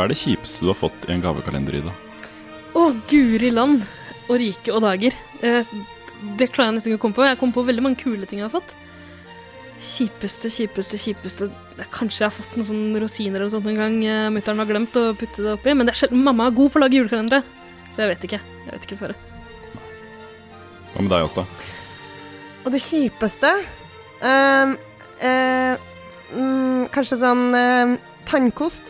Hva er det kjipeste du har fått i en gavekalender, Ida? Å, guri land og rike og dager. Eh, det klarer jeg nesten ikke å komme på. Jeg kom på veldig mange kule ting jeg har fått. Kjipeste, kjipeste, kjipeste Kanskje jeg har fått noen sånne rosiner eller sånt noen gang uh, mutter'n har glemt å putte det oppi. Men det er sjelden. Mamma er god på å lage julekalendere, så jeg vet ikke. Jeg vet ikke, svaret. Hva med deg, Åsta? Og det kjipeste ehm, uh, um, Kanskje sånn uh, tannkost.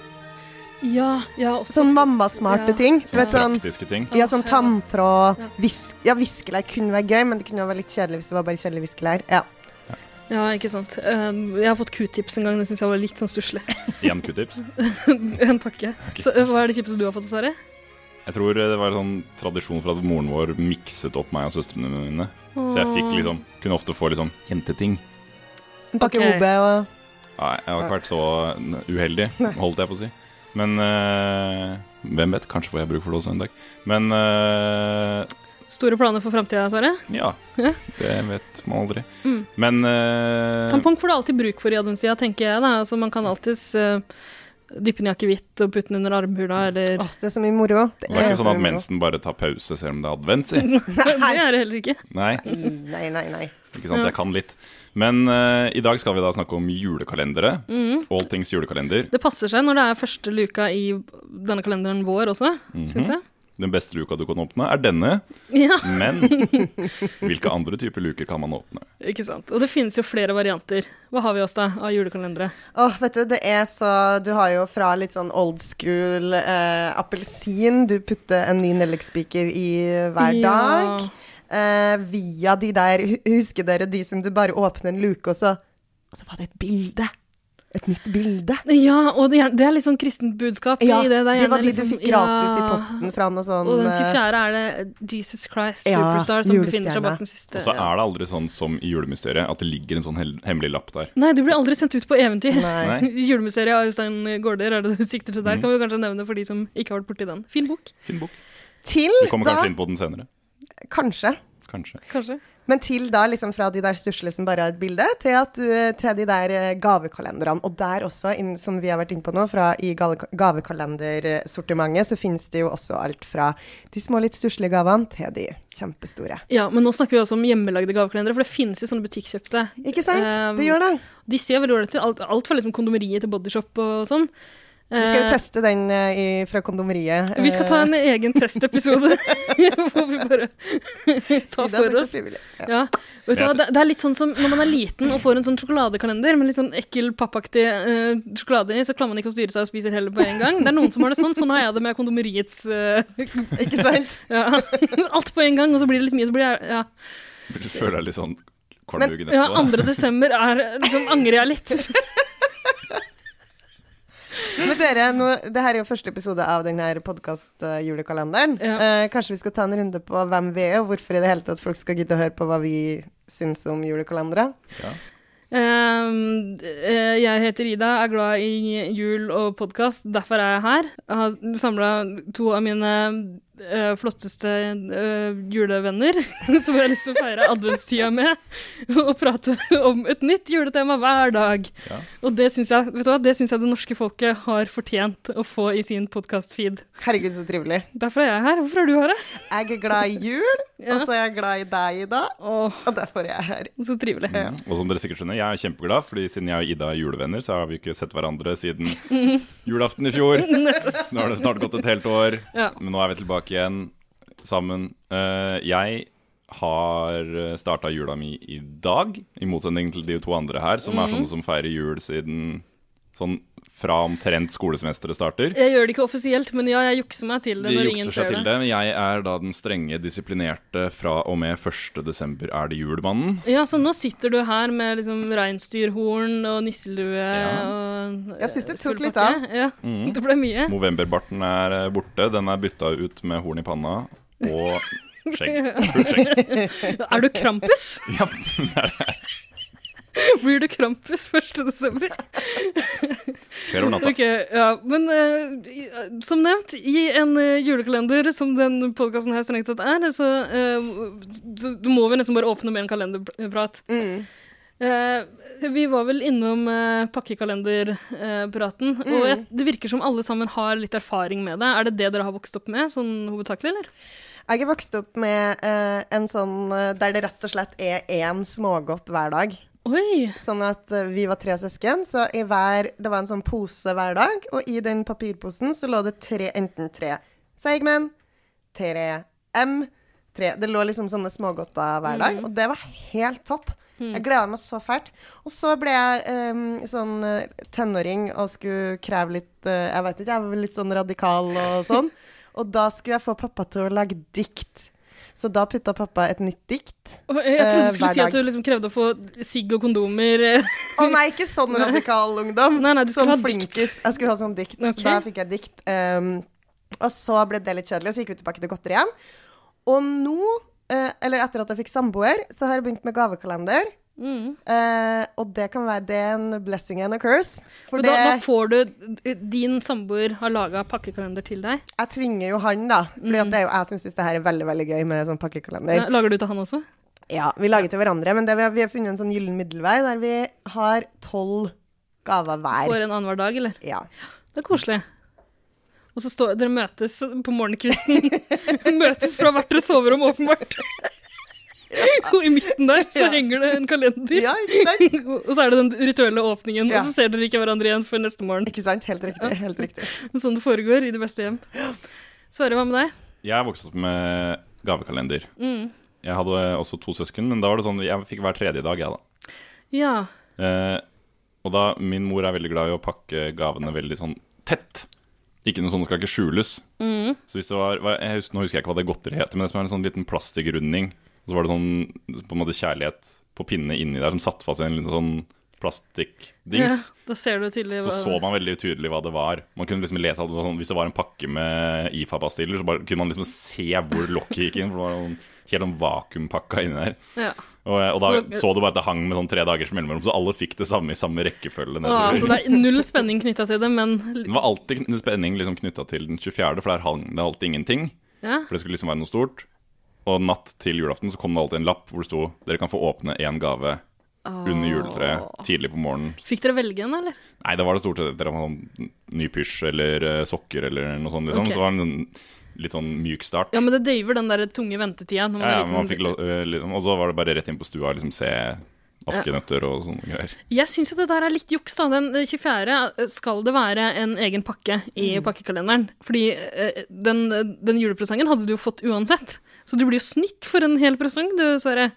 Ja, ja, også Sånn mammasmarte Ja. ting. Du vet sånn praktiske ting. ja, sånn tanntråd, Ja. vis Ja, viskelær kunne være gøy, men det kunne være litt kjedelig hvis det var bare kjedelig viskelær. Ja. Ja, ikke sant. Eh, jeg har fått q-tips en gang, det syns jeg var litt sånn stusslig. Igjen q-tips. en pakke. Så eh, hva er det kjipeste du har fått, Sari? Jeg tror det var sånn tradisjon for at moren vår mikset opp meg og søstrene mine. Så jeg fikk liksom Kunne ofte få liksom jenteting. En pakke okay. OB og Nei, jeg har ikke vært så uheldig, holdt jeg på å si. Men eh, hvem vet? Kanskje får jeg bruk for det også en dag. Men eh, Store planer for framtida, Sverre? ja. Ja. Det vet man aldri. Mm. Men eh, Tampong får du alltid bruk for i adventstida, tenker jeg. Da. Altså, man kan alltids uh, dyppe den i akevitt og putte den under armhula, eller Åh, det er så mye moro. Det det er ikke sånn at mensen bare tar pause selv om det er advent, si. Det er det heller ikke. Nei, Nei, nei, nei. ikke sant. Jeg kan litt. Men uh, i dag skal vi da snakke om julekalendere. Mm. All things julekalender. Det passer seg når det er første luka i denne kalenderen vår også, Mhm. syns jeg. Den beste luka du kan åpne, er denne. Ja, Men hvilke andre typer luker kan man åpne? ikke sant. Og det finnes jo flere varianter. Hva har vi oss da av julekalendere? Åh, vet du, det er så Du har jo fra litt sånn old school eh, appelsin Du putter en ny nellikspiker i hver Ja. Eh, via de der Husker dere de som du bare åpner en luke, og så Og så var det et bilde. Et nytt bilde. Ja, og det er, det er litt sånn kristent budskap Ja, i det. Det, er det var de liksom- du fikk gratis i posten fra noe sånn Og den eh, 24. er det Jesus Christ Ja, Superstar som befinner seg bak den siste. Og så er det aldri sånn som i julemysteriet, at det ligger en sånn hemmelig lapp der. Nei, du blir aldri sendt ut på eventyr. Julemysteriet av Jostein Gaarder er det du sikter til der. Mm. Kan vi kanskje nevne for de som ikke har vært borti den. Fin bok, Fin bok. Til Vi kommer da kanskje inn på den senere. Kanskje. Kanskje. kanskje. Men til da liksom fra de der stusslige som bare har et bilde, til, at du, til de der eh, gavekalenderne. Og der også, inn, som vi har vært inne på nå, fra i gavekalendersortimentet, så finnes det jo også alt fra de små, litt stusslige gavene til de kjempestore. Ja, men nå snakker vi også om hjemmelagde gavekalendere, for det finnes jo sånne butikkjøpte. Ikke sant? Um, det gjør det. De ser veldig ålreite ut. Alt, alt fra liksom kondomeriet til bodyshop og sånn. Vi skal jo Eh, teste den eh, i, fra kondomeriet. vi skal ta en egen testepisode hvor vi bare tar for oss. Ja. Ja, vet du det, det er litt sånn som når man er liten og får en sånn sjokoladekalender med litt sånn ekkel, pappaktig uh, sjokolade i, så klarer man ikke å styre seg og spiser heller på en gang. Det er noen som har det sånn. Sånn har jeg det med kondomeriets uh, Ikke sant? ja. Alt på en gang, og så blir det litt mye, så blir jeg ja. Du føler deg litt sånn kvalmuggen ja, etterpå. 2. desember er liksom angrer jeg litt. Dere, nå, det her er jo første episode av denne her podkast-julekalenderen. Ja. Eh, kanskje vi skal ta en runde på hvem vi er, og hvorfor i det hele tatt folk skal gidde å høre på hva vi syns om julekalendere. Ja. Um, jeg heter Ida, er glad i jul og podkast, derfor er jeg her. Jeg har samla to av mine eh, flotteste uh, julevenner som jeg har lyst til å feire adventstida med, og prate om et nytt juletema hver dag. Ja. Og det syns jeg, vet du hva, det synes jeg det norske folket har fortjent å få i sin podkast-feed. Herregud, så trivelig. Derfor er jeg her. Hvorfor er du her, da? Jeg er glad i jul, Ja. og så er jeg glad i deg, Ida. Åh, Og derfor er jeg her. så trivelig. Ja. Og som dere sikkert skjønner, jeg er kjempeglad, fordi siden jeg og Ida er julevenner, så har vi ikke sett hverandre siden julaften i fjor. Nå har det snart gått et helt år, Ja. men nå er vi tilbake igjen sammen. Eh, jeg har starta jula mi i dag, i motsetning til de to andre her, som er sånne som feirer jul siden sånn fra omtrent skolesemesteret starter. Jeg gjør det ikke offisielt, men ja, jeg jukser meg til det De når ingen ser til det. det. men Jeg er da den strenge, disiplinerte fra og med 1. desember er det julemannen. Ja, så nå sitter du her med liksom reinsdyrhorn og nisselue og Jeg synes det tok litt av. Ja, mm. det ble mye. Movemberbarten er eh, borte. Den er bytta ut med horn i panna og skjegg. Fullt skjegg. Er du Krampus? Ja, det er det. Blir du Krampus 1. desember? Skjer om natta. Okay, ja, men uh, som nevnt, i en uh, julekalender som den podkasten her strengt tatt er, så, uh, så du må vi nesten bare åpne med en kalenderprat. Mm. Eh, vi var vel innom uh, pakkekalenderpraten, Mm. og jeg, det virker som alle sammen har litt erfaring med det. Er det det dere har vokst opp med, sånn hovedsakelig, eller? Jeg er vokst opp med en sånn der det rett og slett er én smågodt hver dag. Oi! Sånn at eh, vi var tre søsken, så i hver Det var en sånn pose hver dag, og i den papirposen så lå det tre, enten tre Seigmen, tre M, tre Det lå liksom sånne smågodter hver dag, og det var helt topp. Jeg gleda meg så fælt. Og så ble jeg um, sånn eh, tenåring og skulle kreve litt uh, Jeg vet ikke, jeg var litt sånn radikal og sånn. Og da skulle jeg få pappa til å lage dikt. Så da putta pappa et nytt dikt. Og Jeg trodde Eh, du skulle hver si at du liksom krevde å få sigg og kondomer. eh. Å nei, ikke sånn radikal ungdom. Nei, nei, du skulle sånn ha dikt. Jeg skulle ha sånn dikt. Okay. Så da fikk jeg dikt. Um, og så ble det litt kjedelig, og så gikk vi tilbake til godteri igjen. Og nå, eh, eller etter at jeg fikk samboer, så har jeg begynt med gavekalender. Mm. Eh, og det kan være det en blessing and a curse. For da, da får du Din samboer har laga pakkekalender til deg. jeg tvinger jo han, da. Fordi mm. det er jo jeg som syns det her er veldig veldig gøy med sånn pakkekalender. Ja, Lager du til han også? Ja, vi lager til hverandre, men det vi, har, vi har funnet en sånn gyllen middelvei der vi har tolv gaver hver. For en annenhver dag, eller? Ja. Det er koselig. Og så står dere møtes på morgenkvisten. møtes fra hvert deres soverom, åpenbart. Og i midten der så Ja. henger det en kalender. ja, og så er det den rituelle åpningen, Ja. og så ser dere ikke hverandre igjen før neste morgen. Ikke sant? Helt riktig. Helt riktig. Sånn det foregår i de beste hjem. Sverre, hva med deg? Jeg vokste opp med gavekalender. Mm. Jeg hadde også to søsken, men da var det sånn jeg fikk hver tredje dag, jeg, da. Ja. Eh, og da, min mor er veldig glad i å pakke gavene veldig sånn tett. Ikke noe det skal ikke skjules. Mm. Så hvis det var, hva- jeg husker, Nå husker jeg ikke hva det godteriet heter, men det som er en sånn liten plastikkrunding. Og så var det sånn på en måte kjærlighet på pinne inni der som satt fast i en liten sånn ja. plastikkdings. Da ser du tydelig Så så man veldig tydelig hva det var. Man kunne liksom lese at sånn, Hvis det var en pakke med IFA-pastiller, så bare kunne man liksom se hvor lokket gikk inn. For det var sånn, helt sånn vakuumpakka inni der. Ja. Og, og da Så- så du bare at det hang med sånn tre dagers mellomrom, så alle fikk det samme i samme rekkefølge. Ja, så det er null spenning knytta til det, men Det var alltid spenning liksom knytta til den 24., for der hang det alltid ingenting. ja. For det skulle liksom være noe stort. Og natt til julaften så kom det alltid en lapp hvor det sto dere kan få åpne én gave under juletreet tidlig på morgenen. Fikk dere velge den, eller? Nei, da var det stort sett dere var sånn ny pysj eller eh, sokker eller noe sånt. liksom Okay. Så det en litt sånn myk start. Ja, men det døyver den der tunge ventetida. Ja, ja, men man fikk eh, liksom, og så var det bare rett inn på stua og liksom se askenøtter og sånne greier. Jeg syns jo det der er litt juks, da. Den 24. skal det være en egen pakke i pakkekalenderen. Fordi eh, den, den julepresangen hadde du jo fått uansett. Så du blir jo snytt for en hel presang, du, Sverre.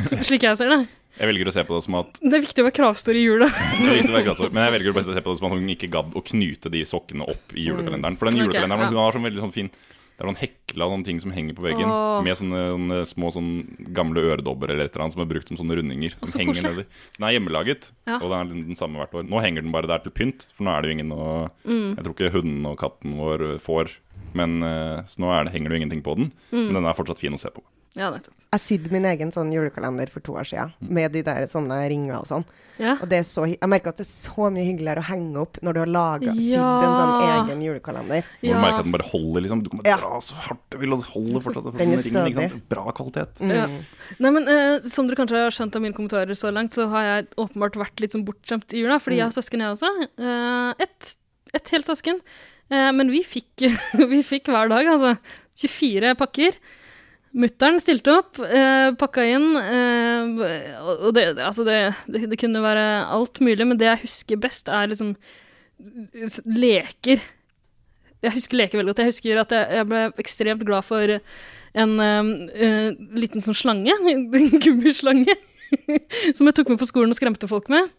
Slik jeg ser det. Jeg velger å se på det som at Det er viktig å være kravstor i jula. grassår, Men jeg velger å se på det som at hun ikke gadd å knyte de sokkene opp i julekalenderen. For den julekalenderen julekalenderen ja. hun har sånn veldig sånn fin Det er noen hekla noen ting som henger på veggen, Åh. med sånne, sånne små sånne gamle øredobber eller et eller annet som er brukt som sånne rundinger. Som så henger koselig. nedover. Den er hjemmelaget, Ja. og den er den samme hvert år. Nå henger den bare der til pynt, for nå er det jo ingen å Mm. Jeg tror ikke hunden og katten vår får, men eh, så nå det, henger det jo ingenting på den. Mm. Men den er fortsatt fin å se på. Ja, nettopp. Jeg sydde min egen sånn julekalender for to år siden, med de der sånne ringer og sånn. Ja. Og det er så, jeg merker at det er så mye hyggeligere å henge opp når du har laga, sydd Ja. en sånn egen julekalender. Ja. du merker at den bare holder, liksom. Du kan bare Ja. dra så hardt du vil, og det holder fortsatt. For Den er stødig. Ringen, Bra kvalitet. Ja. Nei, men eh, Som dere kanskje har skjønt av mine kommentarer så langt, så har jeg åpenbart vært litt sånn bortskjemt i jula, fordi jeg har søsken, jeg også. Eh, ett et helt søsken. Eh, men vi fikk, vi fikk hver dag, altså. 24 pakker. Mutter'n stilte opp, eh, pakka inn, eh, og det, altså det, det, det kunne være alt mulig, men det jeg husker best, er liksom leker. Jeg husker leker veldig godt. Jeg husker at jeg, jeg ble ekstremt glad for en eh, eh, liten sånn slange, en gummislange, som jeg tok med på skolen og skremte folk med.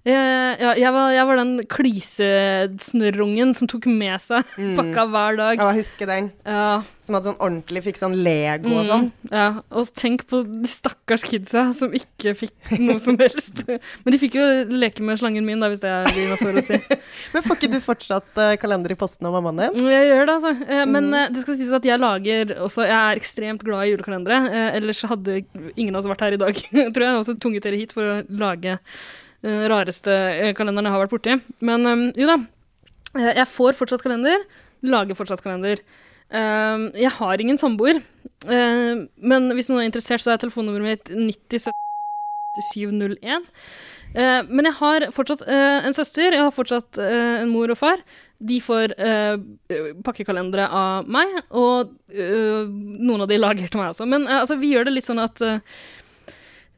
Eh, ja, jeg, var, jeg var den klysesnørrungen som tok med seg pakka hver dag. Ja, jeg husker den. Ja, Som hadde sånn ordentlig fikk sånn Lego og sånn. Mm, ja, og tenk på de stakkars kidsa som ikke fikk noe som helst. Men de fikk jo leke med slangen min, da, hvis det er innafor å si. Men får ikke du fortsatt uh, kalender i posten av mammaen din? Mm, Jeg gjør det, altså. Eh, Men uh, det skal sies at jeg lager også Jeg er ekstremt glad i julekalendere. Ellers hadde ingen av oss vært her i dag. Tror jeg også tvunget dere hit for å lage rareste kalenderen jeg har vært borti. Men um, jo da. Jeg får fortsatt kalender. Lager fortsatt kalender. Eh, jeg har ingen samboer. uh, men hvis noen er interessert, så er telefonnummeret mitt 9070 8701. Eh, men jeg har fortsatt eh, en søster, jeg har fortsatt eh, en mor og far. De får eh, pakkekalendere av meg, og noen av de lager til meg også. Men altså, vi gjør det litt sånn at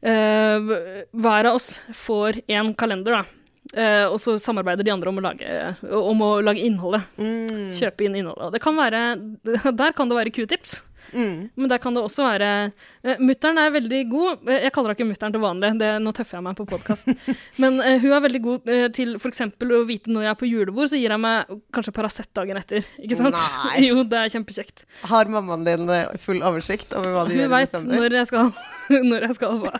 hver av oss får én kalender, da. Eh, og så samarbeider de andre om å lage, om å lage innholdet. Mm. Kjøpe inn innholdet. Kan være, der kan det være q-tips. Mm. Men der kan det også være uh, Mutter'n er veldig god. Eh, jeg kaller henne ikke mutter'n til vanlig, det, nå tøffer jeg meg på podkast. Men uh, hun er veldig god uh, til f.eks. å vite når jeg er på julebord, så gir jeg meg kanskje Paracet dagen etter. Ikke sant? Nei. jo, det er kjempekjekt. Har mammaen din eh, full oversikt over hva du Hun gjør Hun veit når jeg skal når jeg skal hva.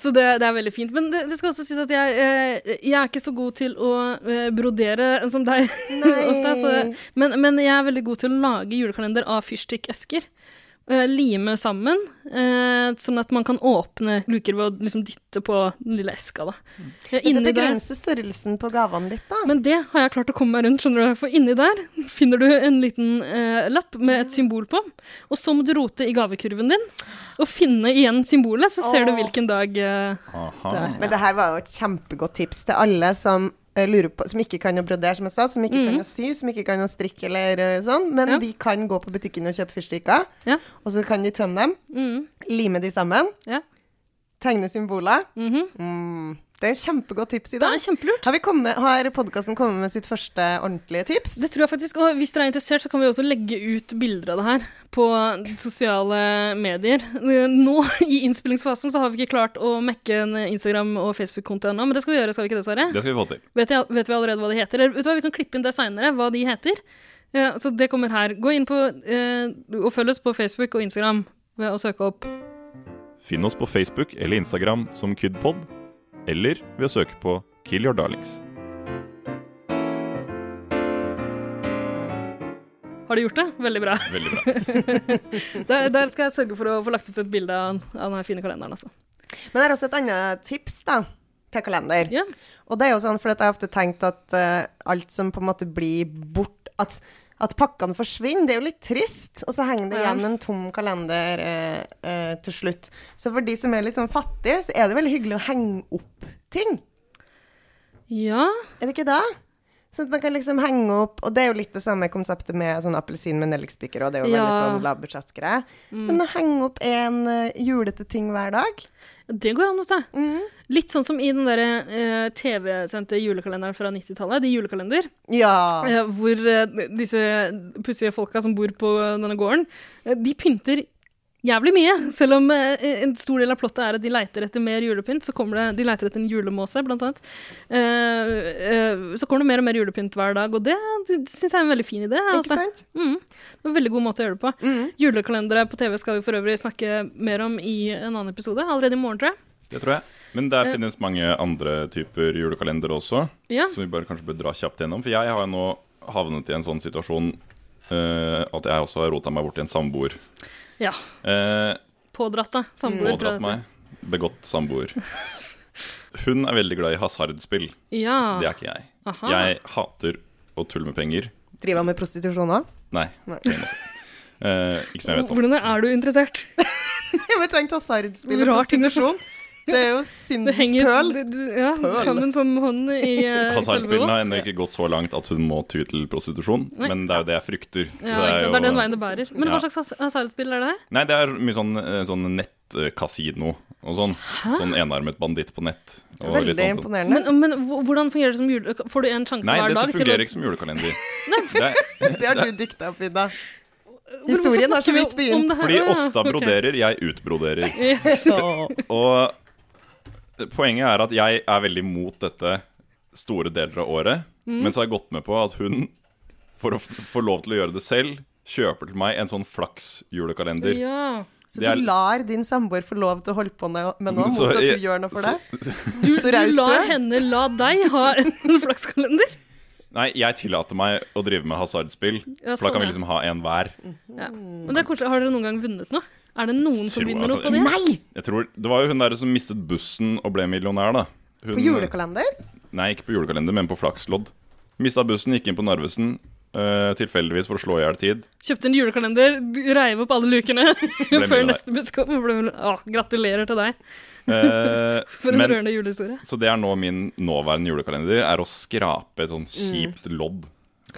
Så det, det er veldig fint. Men det, det skal også sies at jeg, eh, jeg er ikke så god til å eh, brodere som deg. deg, så, men, men jeg er veldig god til å lage julekalender av fyrstikkesker. Eh, lime sammen, eh, sånn at man kan åpne luker ved å liksom dytte på den lille eska. Da. Eh, Inni Det begrenser størrelsen på gavene litt, da. men det har jeg klart å komme meg rundt, skjønner du. For inni der finner du en liten eh, lapp med et symbol på, og så må du rote i gavekurven din og finne igjen symbolet, så ser du hvilken dag eh, Aha. Der. Men det her var jo et kjempegodt tips til alle som på, som ikke kan å brodere, som jeg sa, som ikke kan å sy, som ikke kan å strikke eller eh, sånn, men Mm. Ja. de kan gå på butikken og kjøpe fyrstikker, Ja. og så kan de tømme dem, mm, lime de sammen, Ja. tegne symboler. mhm. Mm. Det er et kjempegodt tips i Det er kjempelurt. Har, kommet, har podkasten kommet med sitt første ordentlige tips? Det tror jeg faktisk, og Hvis dere er interessert, så kan vi også legge ut bilder av det her på sosiale medier. Nå i innspillingsfasen så har vi ikke klart å mekke en Instagram- og Facebook-konto ennå, men det skal vi gjøre, skal vi ikke det, Sverre? Det skal vi få til. Vet, jeg, vet vi allerede hva de heter? Eller, vet du hva, Vi kan klippe inn det seinere, hva de heter. Ja, så det kommer her. Gå inn på eh, og følg oss på Facebook og Instagram ved å søke opp Finn oss på Facebook eller Instagram som Kydpod, eller ved å søke på Kill Your Darlings. Har du gjort det? Veldig bra. Veldig bra. Der, der skal jeg sørge for å få lagt ut et bilde av, av denne fine kalenderen. Altså. Men det er også et annet tips da, til kalender. Yeah. Og det er jo sånn, for jeg har ofte tenkt at uh, alt som på en måte blir bort At, at pakkene forsvinner, det er jo litt trist. Og så henger det igjen en tom kalender eh, eh, til slutt. Så for de som er litt sånn fattige, så er det veldig hyggelig å henge opp ting. ja. Er det ikke det? Sånn at man kan liksom henge opp Og det er jo litt det samme konseptet med sånn appelsin med nellikspiker, og det er jo veldig sånn lavbudsjettgreie. Men å henge opp en eh, julete ting hver dag Det går an, vet du. Mm. Litt sånn som i den der uh, TV-sendte julekalenderen fra 90-tallet, de julekalender, Ja. uh, hvor eh, disse pussige folka som bor på denne gården, de pynter jævlig mye. Selv om eh, en stor del av plottet er at de leiter etter mer julepynt, så kommer det, de leiter etter en julemåse, blant annet. Uh, uh, så kommer det mer og mer julepynt hver dag, og det, syns jeg er en veldig fin idé. Ikke Altså. sant? Mm. Det er en veldig god måte å gjøre det på. Mm. Julekalendere på TV skal vi for øvrig snakke mer om i en annen episode, allerede i morgen, tror jeg. Det tror jeg. Men der finnes mange andre typer julekalender også, Ja. som vi bare kanskje bør dra kjapt gjennom. For jeg har jo nå havnet i en sånn situasjon eh, at jeg også har rota meg bort i en samboer. Ja. Eh, Pådratt, deg. Samboer, tror jeg pådratt det heter. meg. Begått samboer. Hun er veldig glad i hasardspill. Ja. Det er ikke jeg. Aha. Jeg hater å tulle med penger. Driver han med prostitusjon òg? Nei. Nei. Eh, ikke som jeg vet om. Hvordan er du interessert? Jeg vet tenkt hasardspill og prostitusjon. Det er jo Det syndens pøl. ja, Pøl. sammen som hånd i uh, Hasardspillene har ennå ikke gått så langt at hun må ty til prostitusjon, Nei. men det er jo det jeg frykter. Så Ja, er jo, Det er den veien det bærer. Men hva slags has- hasardspill er det her? Nei, det er mye sånn, eh, sånn nettkasino og sånn. Sånn enarmet banditt på nett. Og Veldig litt sånn, sånn. imponerende. Men, men hvordan fungerer det som jule... Får du en sjanse Nei, hver dette dag? fungerer ikke som julekalender. Det Det har du dikta opp, Ida. Historien har så vidt begynt. fordi Å, Åsta broderer, jeg utbroderer. Yes. Og poenget er at jeg er veldig mot dette store deler av året, Mm. men så har jeg gått med på at hun, for å få lov til å gjøre det selv, kjøper til meg en sånn flaks-julekalender. Ja. Så er- du lar din samboer få lov til å holde på med Så mot at jeg- du gjør noe for deg? Du, Så du lar henne la deg ha en flakskalender? Nei, jeg tillater meg å drive med hasardspill, Ja, for da kan sånn, vi liksom ha en hver. Ja. Men det er koselig. Har dere noen gang vunnet noe? Er det noen som Tror- vinner noe altså, på det? Nei! Jeg tror, Det var jo hun der som mistet bussen og ble millionær, da. Hun, På julekalender? Nei, ikke på julekalender, men på flakslodd. Mista bussen, gikk inn på Narvesen, Uh, tilfeldigvis for å slå i hjel tid. Kjøpte en julekalender, reiv opp alle lukene før neste buss kom. Ble- Å, gratulerer til deg Uh, for en men, rørende julehistorie. så det er nå min nåværende julekalender, er å skrape et sånn kjipt lodd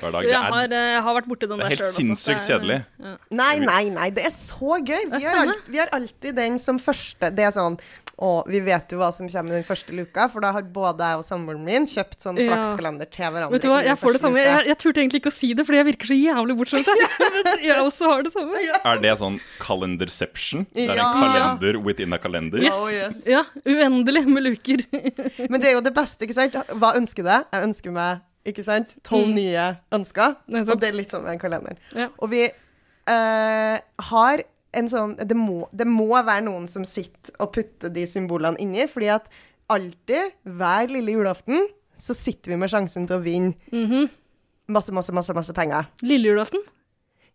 hver dag. Det Jeg har, er, eh, jeg har vært borti den det er helt sinnssykt kjedelig. Ja. Nei, nei, nei, det er så gøy. er Vi har, vi har alltid den som første Det er sånn å, vi vet jo hva som kommer den første luka, for da har både jeg og samboeren min kjøpt sånn Ja. flakskalender til hverandre. Vet du hva, jeg får det samme. Jeg, jeg turte egentlig ikke å si det, fordi jeg virker så jævlig bortskjemt. Jeg også har det samme. Er det sånn calendarception? Det er Ja. en kalender within a kalender? Yes. Oh, yes. Ja, uendelig med luker. Men det er jo det beste, ikke sant? Hva ønsker du deg? Jeg ønsker meg ikke sant? tolv Mm. nye ønsker. Det Og det er litt sånn med en kalender. Ja. Og vi uh, har en sånn det må, det må være noen som sitter og putter de symbolene inni, fordi at alltid, hver lille julaften, så sitter vi med sjansen til å vinne Mhm. masse, masse, masse, masse penger. Lille julaften?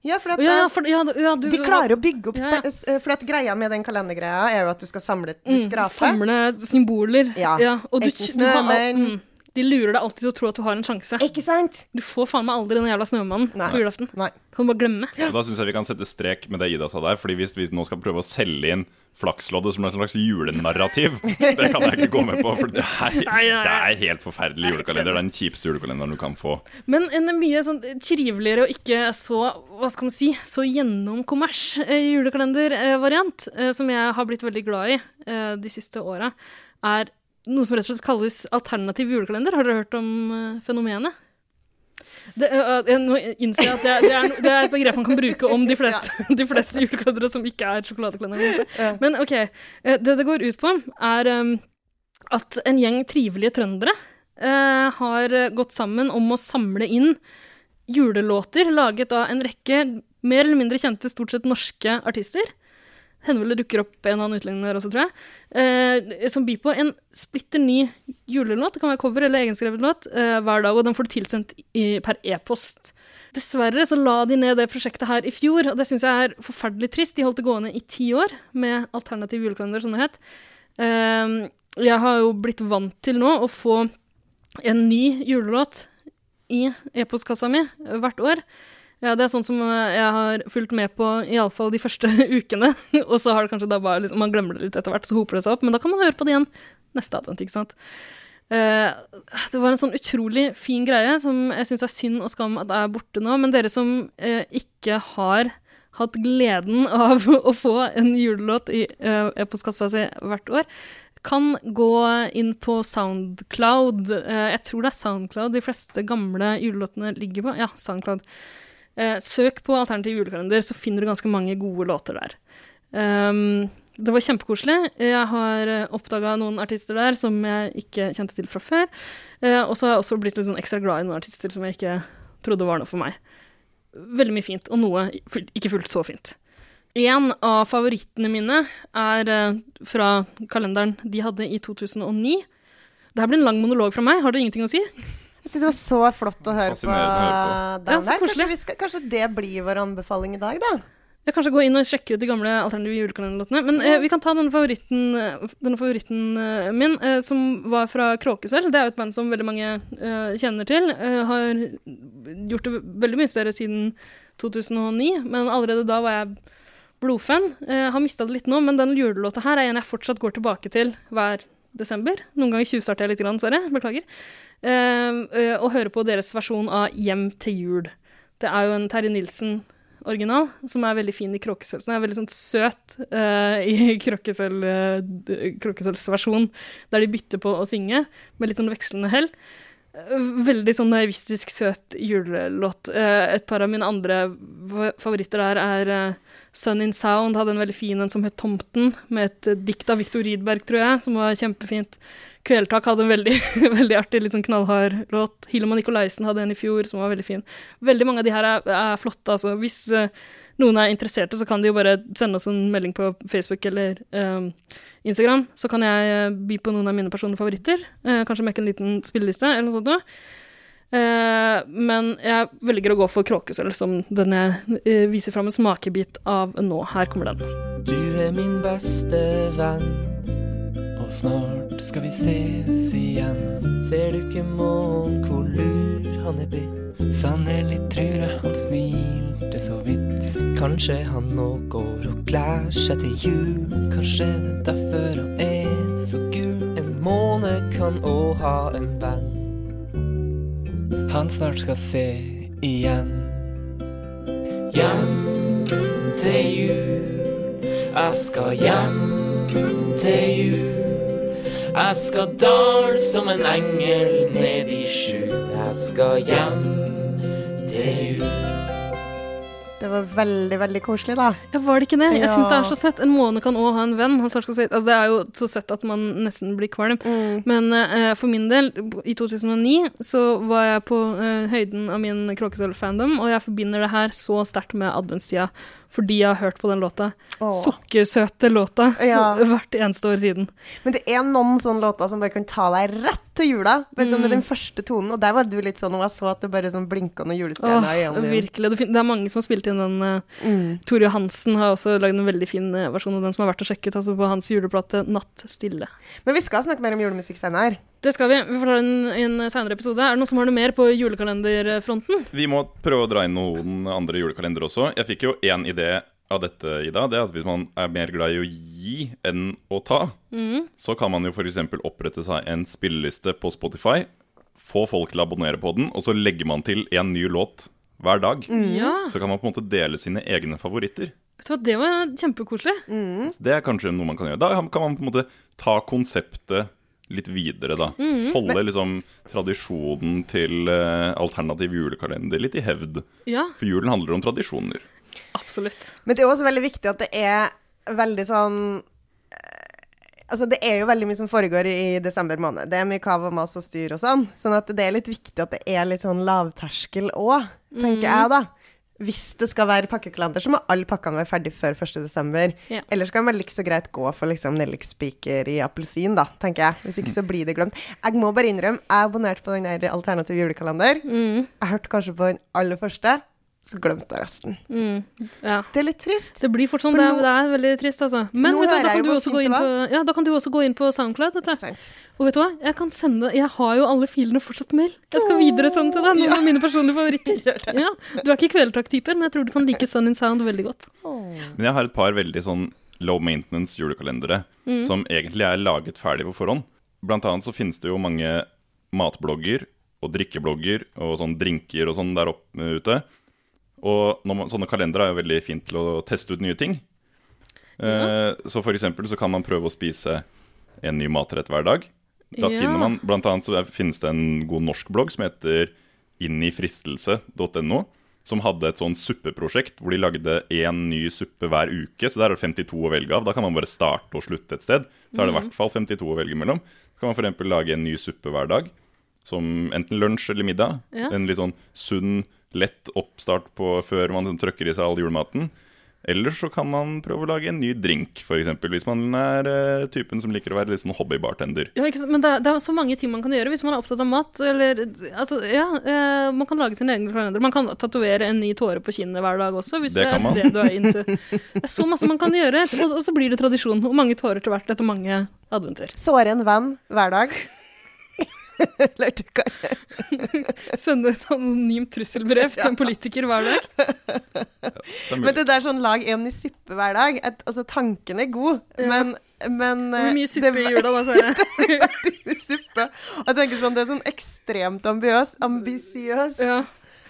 Ja, for at Ja, for, ja, ja, du, de klarer å bygge opp eh, For at greia med den kalendergreia er jo at du skal samle Du mm. Samle symboler. Ja. og du, Enten snømenn. mm, de lurer deg alltid til å tro at du har en sjanse. Ikke sant? Du får faen meg aldri den jævla snømannen Nei. på julaften. Nei. Kan du bare glemme. Og Da syns jeg vi kan sette strek med det Ida sa der. Fordi hvis vi nå skal prøve å selge inn Flaksloddet som en slags julenarrativ, det kan jeg ikke gå med på. For det er, det er helt forferdelig julekalender. Det er den kjipeste julekalenderen du kan få. Men en mye sånn triveligere og ikke så hva skal man si, så gjennomkommers eh, julekalendervariant, eh, som jeg har blitt veldig glad i eh, de siste åra, er noe som rett og slett kalles alternativ julekalender. Har dere hørt om eh, fenomenet? Det, eh, nå innser jeg at det er, det, er, det er et begrep man kan bruke om de fleste, de fleste julekalendere som ikke er sjokoladekalendere. Ja. Men OK. eh, Det det går ut på, er at en gjeng trivelige trøndere uh, har gått sammen om å samle inn julelåter laget av en rekke mer eller mindre kjente, stort sett norske artister. Hender vel det dukker opp en annen utlending der også, tror jeg. Eh, som byr på en splitter ny julelåt, det kan være cover eller egenskrevet låt, eh, hver dag, og den får du tilsendt i, per e-post. Dessverre så la de ned det prosjektet her i fjor, og det syns jeg er forferdelig trist. De holdt det gående i ti år med alternativ julekalender, som det het. Eh, jeg har jo blitt vant til nå å få en ny julelåt i e-postkassa mi hvert år. Ja, det er sånn som eh, jeg har fulgt med på iallfall de første ukene. og så har det kanskje da bare liksom, Man glemmer det litt etter hvert, så hoper det seg opp. Men da kan man høre på det igjen neste advent, ikke sant. Uh, det var en sånn utrolig fin greie som jeg syns er synd og skam at er borte nå. Men dere som uh, ikke har hatt gleden av å få en julelåt i uh, e-postkassa si hvert år, kan gå inn på Soundcloud. Jeg tror det er Soundcloud de fleste gamle julelåtene ligger på. Ja, Soundcloud. Eh, søk på alternativ julekalender, så finner du ganske mange gode låter der. Um, det var kjempekoselig. Jeg har oppdaga noen artister der som jeg ikke kjente til fra før. Eh, og så har jeg også blitt litt sånn ekstra glad i noen artister som jeg ikke trodde var noe for meg. Veldig mye fint, og noe ikke fullt så fint. En av favorittene mine er eh, fra kalenderen de hadde i 2009. Det her blir en lang monolog fra meg. Har dere ingenting å si? Jeg synes det var så flott å høre på å høre den Ja, der. Kanskje, vi skal, kanskje det blir vår anbefaling i dag, da? Jeg kanskje gå inn og sjekke ut de gamle alternative julekalenderlåtene. Men eh, vi kan ta denne favoritten, denne favoritten eh, min, eh, som var fra Kråkesølv. Det er jo et band som veldig mange eh, kjenner til. Eh, har gjort det veldig mye større siden 2009, men allerede da var jeg blodfan. Eh, har mista det litt nå, men den julelåta her er en jeg fortsatt går tilbake til hver desember. Noen ganger tjuvstarter jeg litt, grann, sorry. Beklager. Eh, eh, og hører på deres versjon av Hjem til jul. Det er jo en Terje Nilsen original, som er veldig fin i kråkesølv. Den er veldig sånn søt uh, i kråkesølvsversjon, eh, d- kråkesølvs versjon, der de bytter på å synge med litt sånn vekslende hell. Veldig sånn naivistisk søt julelåt. Et par av mine andre favoritter der er Sun in Sound hadde en veldig fin en som het Tomten, med et eh, dikt av Viktor Rydberg, tror jeg, som var kjempefint. Kvelertak hadde en veldig, veldig artig, litt sånn knallhard låt. Hilma Nikolaisen hadde en i fjor som var veldig fin. Veldig mange av de her er, er flotte, altså. Hvis uh, noen er interesserte, så kan de jo bare sende oss en melding på Facebook eller uh, Instagram. Så kan jeg by på noen av mine personlige favoritter. Uh, kanskje mekke en liten spilleliste eller noe sånt noe. Eh, men jeg velger å gå for Kråkesølv, som den jeg eh, viser fram en smakebit av nå. Her kommer den. Du er min beste venn, og snart skal vi ses igjen. Ser du ikke månen hvor lur han er blitt. Sannelig trur jeg han smilte så vidt. Kanskje han nå går og klær seg til jul. Kanskje det er derfor han er så gul. En måne kan òg ha en venn. Han snart skal se igjen. Hjem til jul. Jeg skal hjem til jul. Jeg skal dal som en engel ned i skjul. Jeg skal hjem til jul. Det var veldig, veldig koselig, da. Ja, var det ikke det? Jeg syns det er så søtt. En måne kan òg ha en venn. Altså, det er jo så søtt at man nesten blir kvalm. Men uh, for min del, i 2009, så var jeg på uh, høyden av min Kråkesølv-fandom, og jeg forbinder det her så sterkt med adventstida. Fordi jeg har hørt på den låta. Åh. Sukkersøte låta. Ja. Hvert eneste år siden. Men det er noen sånne låter som bare kan ta deg rett til jula. Bare sånn med den første tonen. Og der var du litt sånn, og jeg så at det bare sånn blinka noen julestjerner i øynene virkelig. Det, er mange som har spilt inn den. eh, Mm. Tore Johansen har også lagd en veldig fin eh, versjon av den som er verdt å sjekke ut. Altså på hans juleplate 'Natt stille'. Men vi skal snakke mer om julemusikk senere. Det skal vi. Vi får ta det i en senere episode. Er det noen som har noe mer på julekalenderfronten? Vi må prøve å dra inn noen andre julekalendere også. Jeg fikk jo én idé av dette, Ida. Det er at hvis man er mer glad i å gi enn å ta, Mm. så kan man jo f.eks. opprette seg en spilleliste på Spotify, få folk til å abonnere på den, og så legger man til en ny låt hver dag. Ja. Så kan man på en måte dele sine egne favoritter. Så det var kjempekoselig. Mm. det er kanskje noe man kan gjøre. Da kan man på en måte ta konseptet litt videre, da. Holde liksom tradisjonen til uh, alternativ julekalender litt i hevd. Ja, For julen handler om tradisjoner. absolutt. Men det er også veldig viktig at det er veldig sånn eh, Altså, det er jo veldig mye som foregår i desember måned. Det er mye kav og mas og styr og sånn. Sånn at det er litt viktig at det er litt sånn lavterskel òg, tenker jeg, da. Hvis det skal være pakkekalender, så må alle pakkene være ferdig før 1. desember. Ja. Ellers kan man like så greit gå for liksom nellikspiker i appelsin, da, tenker jeg. Hvis ikke så blir det glemt. Jeg må bare innrømme, jeg abonnerte på den der alternativ julekalender. Mm, Jeg hørte kanskje på den aller første, så glemte jeg resten. mm, ja. Det er litt trist. Det blir fort sånn. For Det er, det er veldig trist, altså. Men vet du, da, kan du også gå inn på, ja, da kan du også gå inn på SoundCloud. Vet Og vet du hva? Jeg kan sende Jeg har jo alle filene fortsatt mail. Jeg skal videresende til deg noen av mine personlige favoritter. Ja, du er ikke kvelertak-typer, men jeg tror du kan like Sun in Sound veldig godt. Men jeg har et par veldig sånn low maintenance julekalendere som egentlig er laget ferdig på forhånd. Blant annet så finnes det jo mange matblogger og drikkeblogger og sånn drinker og sånn der oppe ute. Og når man, sånne kalendere er jo veldig fint til å teste ut nye ting. Eh, så for eksempel så kan man prøve å spise en ny matrett hver dag. Da Ja. finner man, blant annet så finnes det en god norsk blogg som heter innifristelse.no, som hadde et sånn suppeprosjekt hvor de lagde én ny suppe hver uke. Så der er det 52 å velge av. Da kan man bare starte og slutte et sted. Så er det i hvert fall 52 å velge mellom. Så kan man f.eks. lage en ny suppe hver dag, som enten lunsj eller middag. Ja. En litt sånn sunn, lett oppstart på før man sånn trykker i seg all julematen. Eller så kan man prøve å lage en ny drink, f.eks. Hvis man er uh, typen som liker å være litt sånn hobbybartender. Ja, ikke? Men det er, det er så mange ting man kan gjøre hvis man er opptatt av mat. Eller, altså, ja, uh, man kan lage sin egen kalender. Man kan tatovere en ny tåre på kinnet hver dag også, hvis Det det, kan man. er det du er into. Det er så masse man kan gjøre, og, og så blir det tradisjon. Og mange tårer til hvert etter mange adventer. Såre en venn hver dag. Eller du kan Sende et anonymt trusselbrev til en politiker hver dag. Det Men det der sånn lag en i suppe hver dag et, Altså, tanken er god, Ja. men, men Hvor eh, mye suppe det i jula, da, sa jeg. suppe. Og jeg tenker sånn, Det er sånn ekstremt ambiøs, ambisiøst. Ja.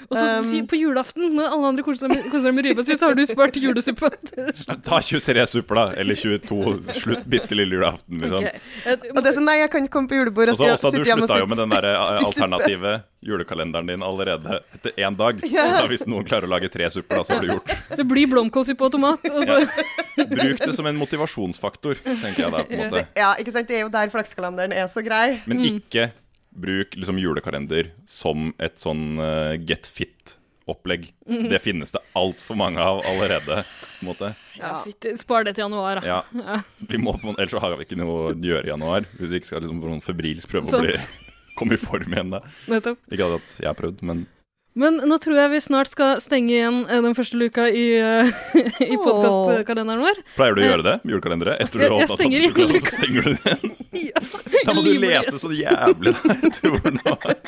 Og så Um, på julaften, når alle andre koser seg med, ribba si, så har du spart julesuppe. Ta 23 supper, da. Eller 22. Slutt bitte lille julaften, liksom. Ok. Eh, Og det er sånn, nei, jeg kan ikke komme på julebord. Og Jeg så skal også, du og slutta jo med den der eh, spise suppe. alternative julekalenderen din allerede etter én dag. Så da hvis noen klarer å lage tre supper, da, så har du gjort. Det blir blomkålsuppe og tomat. Og så, Bruk det som en motivasjonsfaktor, tenker jeg da, på en måte. Ja, ikke sant. Det er jo der flakskalenderen er så grei. Men ikke bruk liksom julekalender som et sånn uh, get fit-opplegg. Det finnes det altfor mange av allerede. på en måte. ja, fytti, spar det til januar, da. Ja, vi må, Ellers har vi ikke noe å gjøre i januar. Hvis vi ikke skal liksom sånn febrilsk prøve å bli, komme i form igjen. da. Nettopp. Ikke at jeg har prøvd, men Men nå tror jeg vi snart skal stenge igjen eh, den første luka i, uh, i podkastkalenderen vår. Pleier du å gjøre det? Julekalendere? Etter du har jeg stenger av luka, så stenger du den. Da må du lete så jævlig etter hvor den der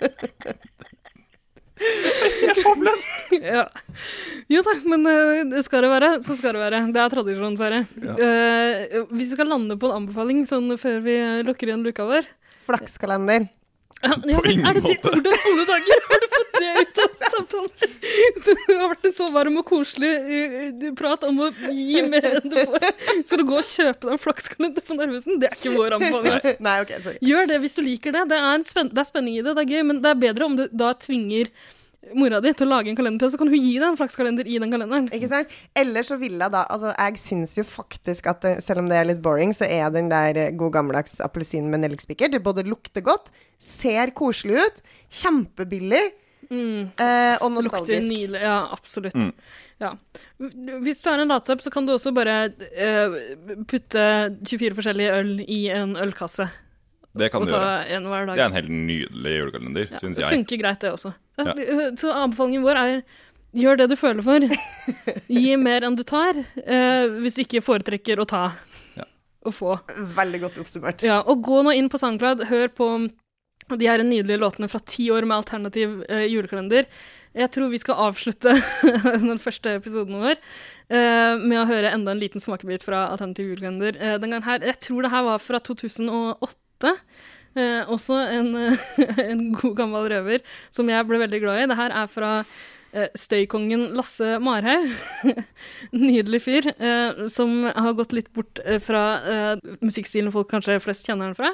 Helt håpløst. ja. Jo da, men uh, det skal det være, så skal det være. Det er tradisjon, Sverre. Eh, hvis vi skal lande på en anbefaling sånn før vi lukker igjen luka vår Flakskalender. ja, ja, På ingen er det det, måte. Hvordan alle dager har du fått det? Det har vært en så varm og koselig eh, prat om å gi mer enn du får. Skal du gå og kjøpe deg en flakskalender på Narvesen? Det er ikke vår anbefaling. Nei, ok, sorry. Gjør det hvis du liker det. Det er, en spenn det er spenning i det, det er gøy, men det er bedre om du da tvinger mora di til å lage en kalender til så kan hun gi deg en flakskalender i den kalenderen. Ikke sant? Eller så vil jeg da Altså, jeg syns jo faktisk at det, selv om det er litt boring, så er den der eh, god gammeldags appelsinen med nellikspiker Det både lukter godt, ser koselig ut, kjempebillig eh, og Lukter nostalgisk. nydelig. Ja, absolutt. Ja. Hvis du har en latsapp, så kan du også bare eh, putte 24 forskjellige øl i en ølkasse. Det kan du gjøre. en hver dag. Det er en helt nydelig julekalender, Ja, syns det jeg. funker greit, det også. Det er- Så anbefalingen vår er gjør det du føler for. Gi mer enn du tar, eh, hvis du ikke foretrekker å ta Ja. og få. Veldig godt oppsummert. Ja, og gå nå inn på SoundCloud, hør på de her nydelige låtene fra ti år med alternativ eh, julekalender. Jeg tror vi skal avslutte den første episoden vår eh, med å høre enda en liten smakebit fra alternativ julekalender. Eh, den gangen her, Jeg tror det her var fra 2008. Eh, også en, en god gammel røver som jeg ble veldig glad i. Det her er fra eh, støykongen Lasse Marhaug. Nydelig fyr, eh, som har gått litt bort fra musikkstilen folk kanskje flest kjenner den fra,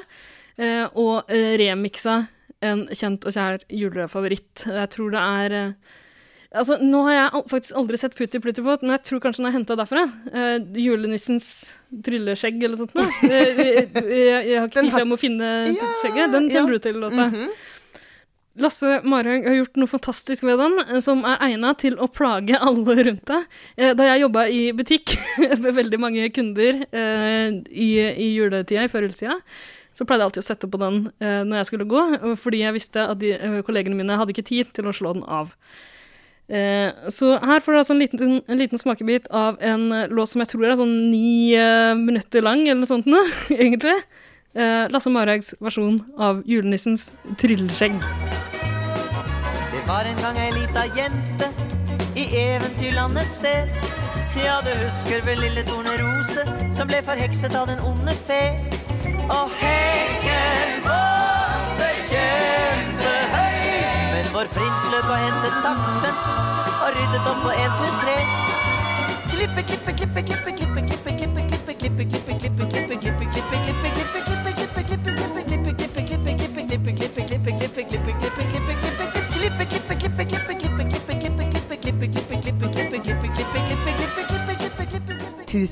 og eh, remiksa en kjent og kjær julefavoritt. Jeg tror det er eh, Altså, nå har jeg faktisk aldri sett Putti Plutti Båt, men jeg tror kanskje den er henta derfra. Eh, julenissens trylleskjegg eller sånt noe. Eh, jeg, jeg, har ikke tid til å finne Ja, skjegget. Den kjenner ja. du til, Åse. Mm -hmm. Lasse Marhaug har gjort noe fantastisk ved den, eh, som er egna til å plage alle rundt deg. Eh, Da jeg jobba i butikk med veldig mange kunder eh, i, i juletida, i førjulstida, så pleide jeg alltid å sette på den eh, når jeg skulle gå, fordi jeg visste at de, eh, kollegene mine hadde ikke tid til å slå den av. Eh, så her får du altså en liten, en liten smakebit av en eh, låt som jeg tror er sånn ni eh, minutter lang, eller noe sånt noe, egentlig. Eh, Lasse Marhaugs versjon av julenissens trylleskjegg. Det var en gang ei lita jente i eventyrland et sted. Ja, du husker vel lille Tornerose som ble forhekset av den onde fe. Og hengen vokste kjempehøy. Men vår prins løp og hentet saksen og ryddet opp på en, to, tre. Klippe, klippe, klippe, klippe, klippe, klippe, klippe, klippe,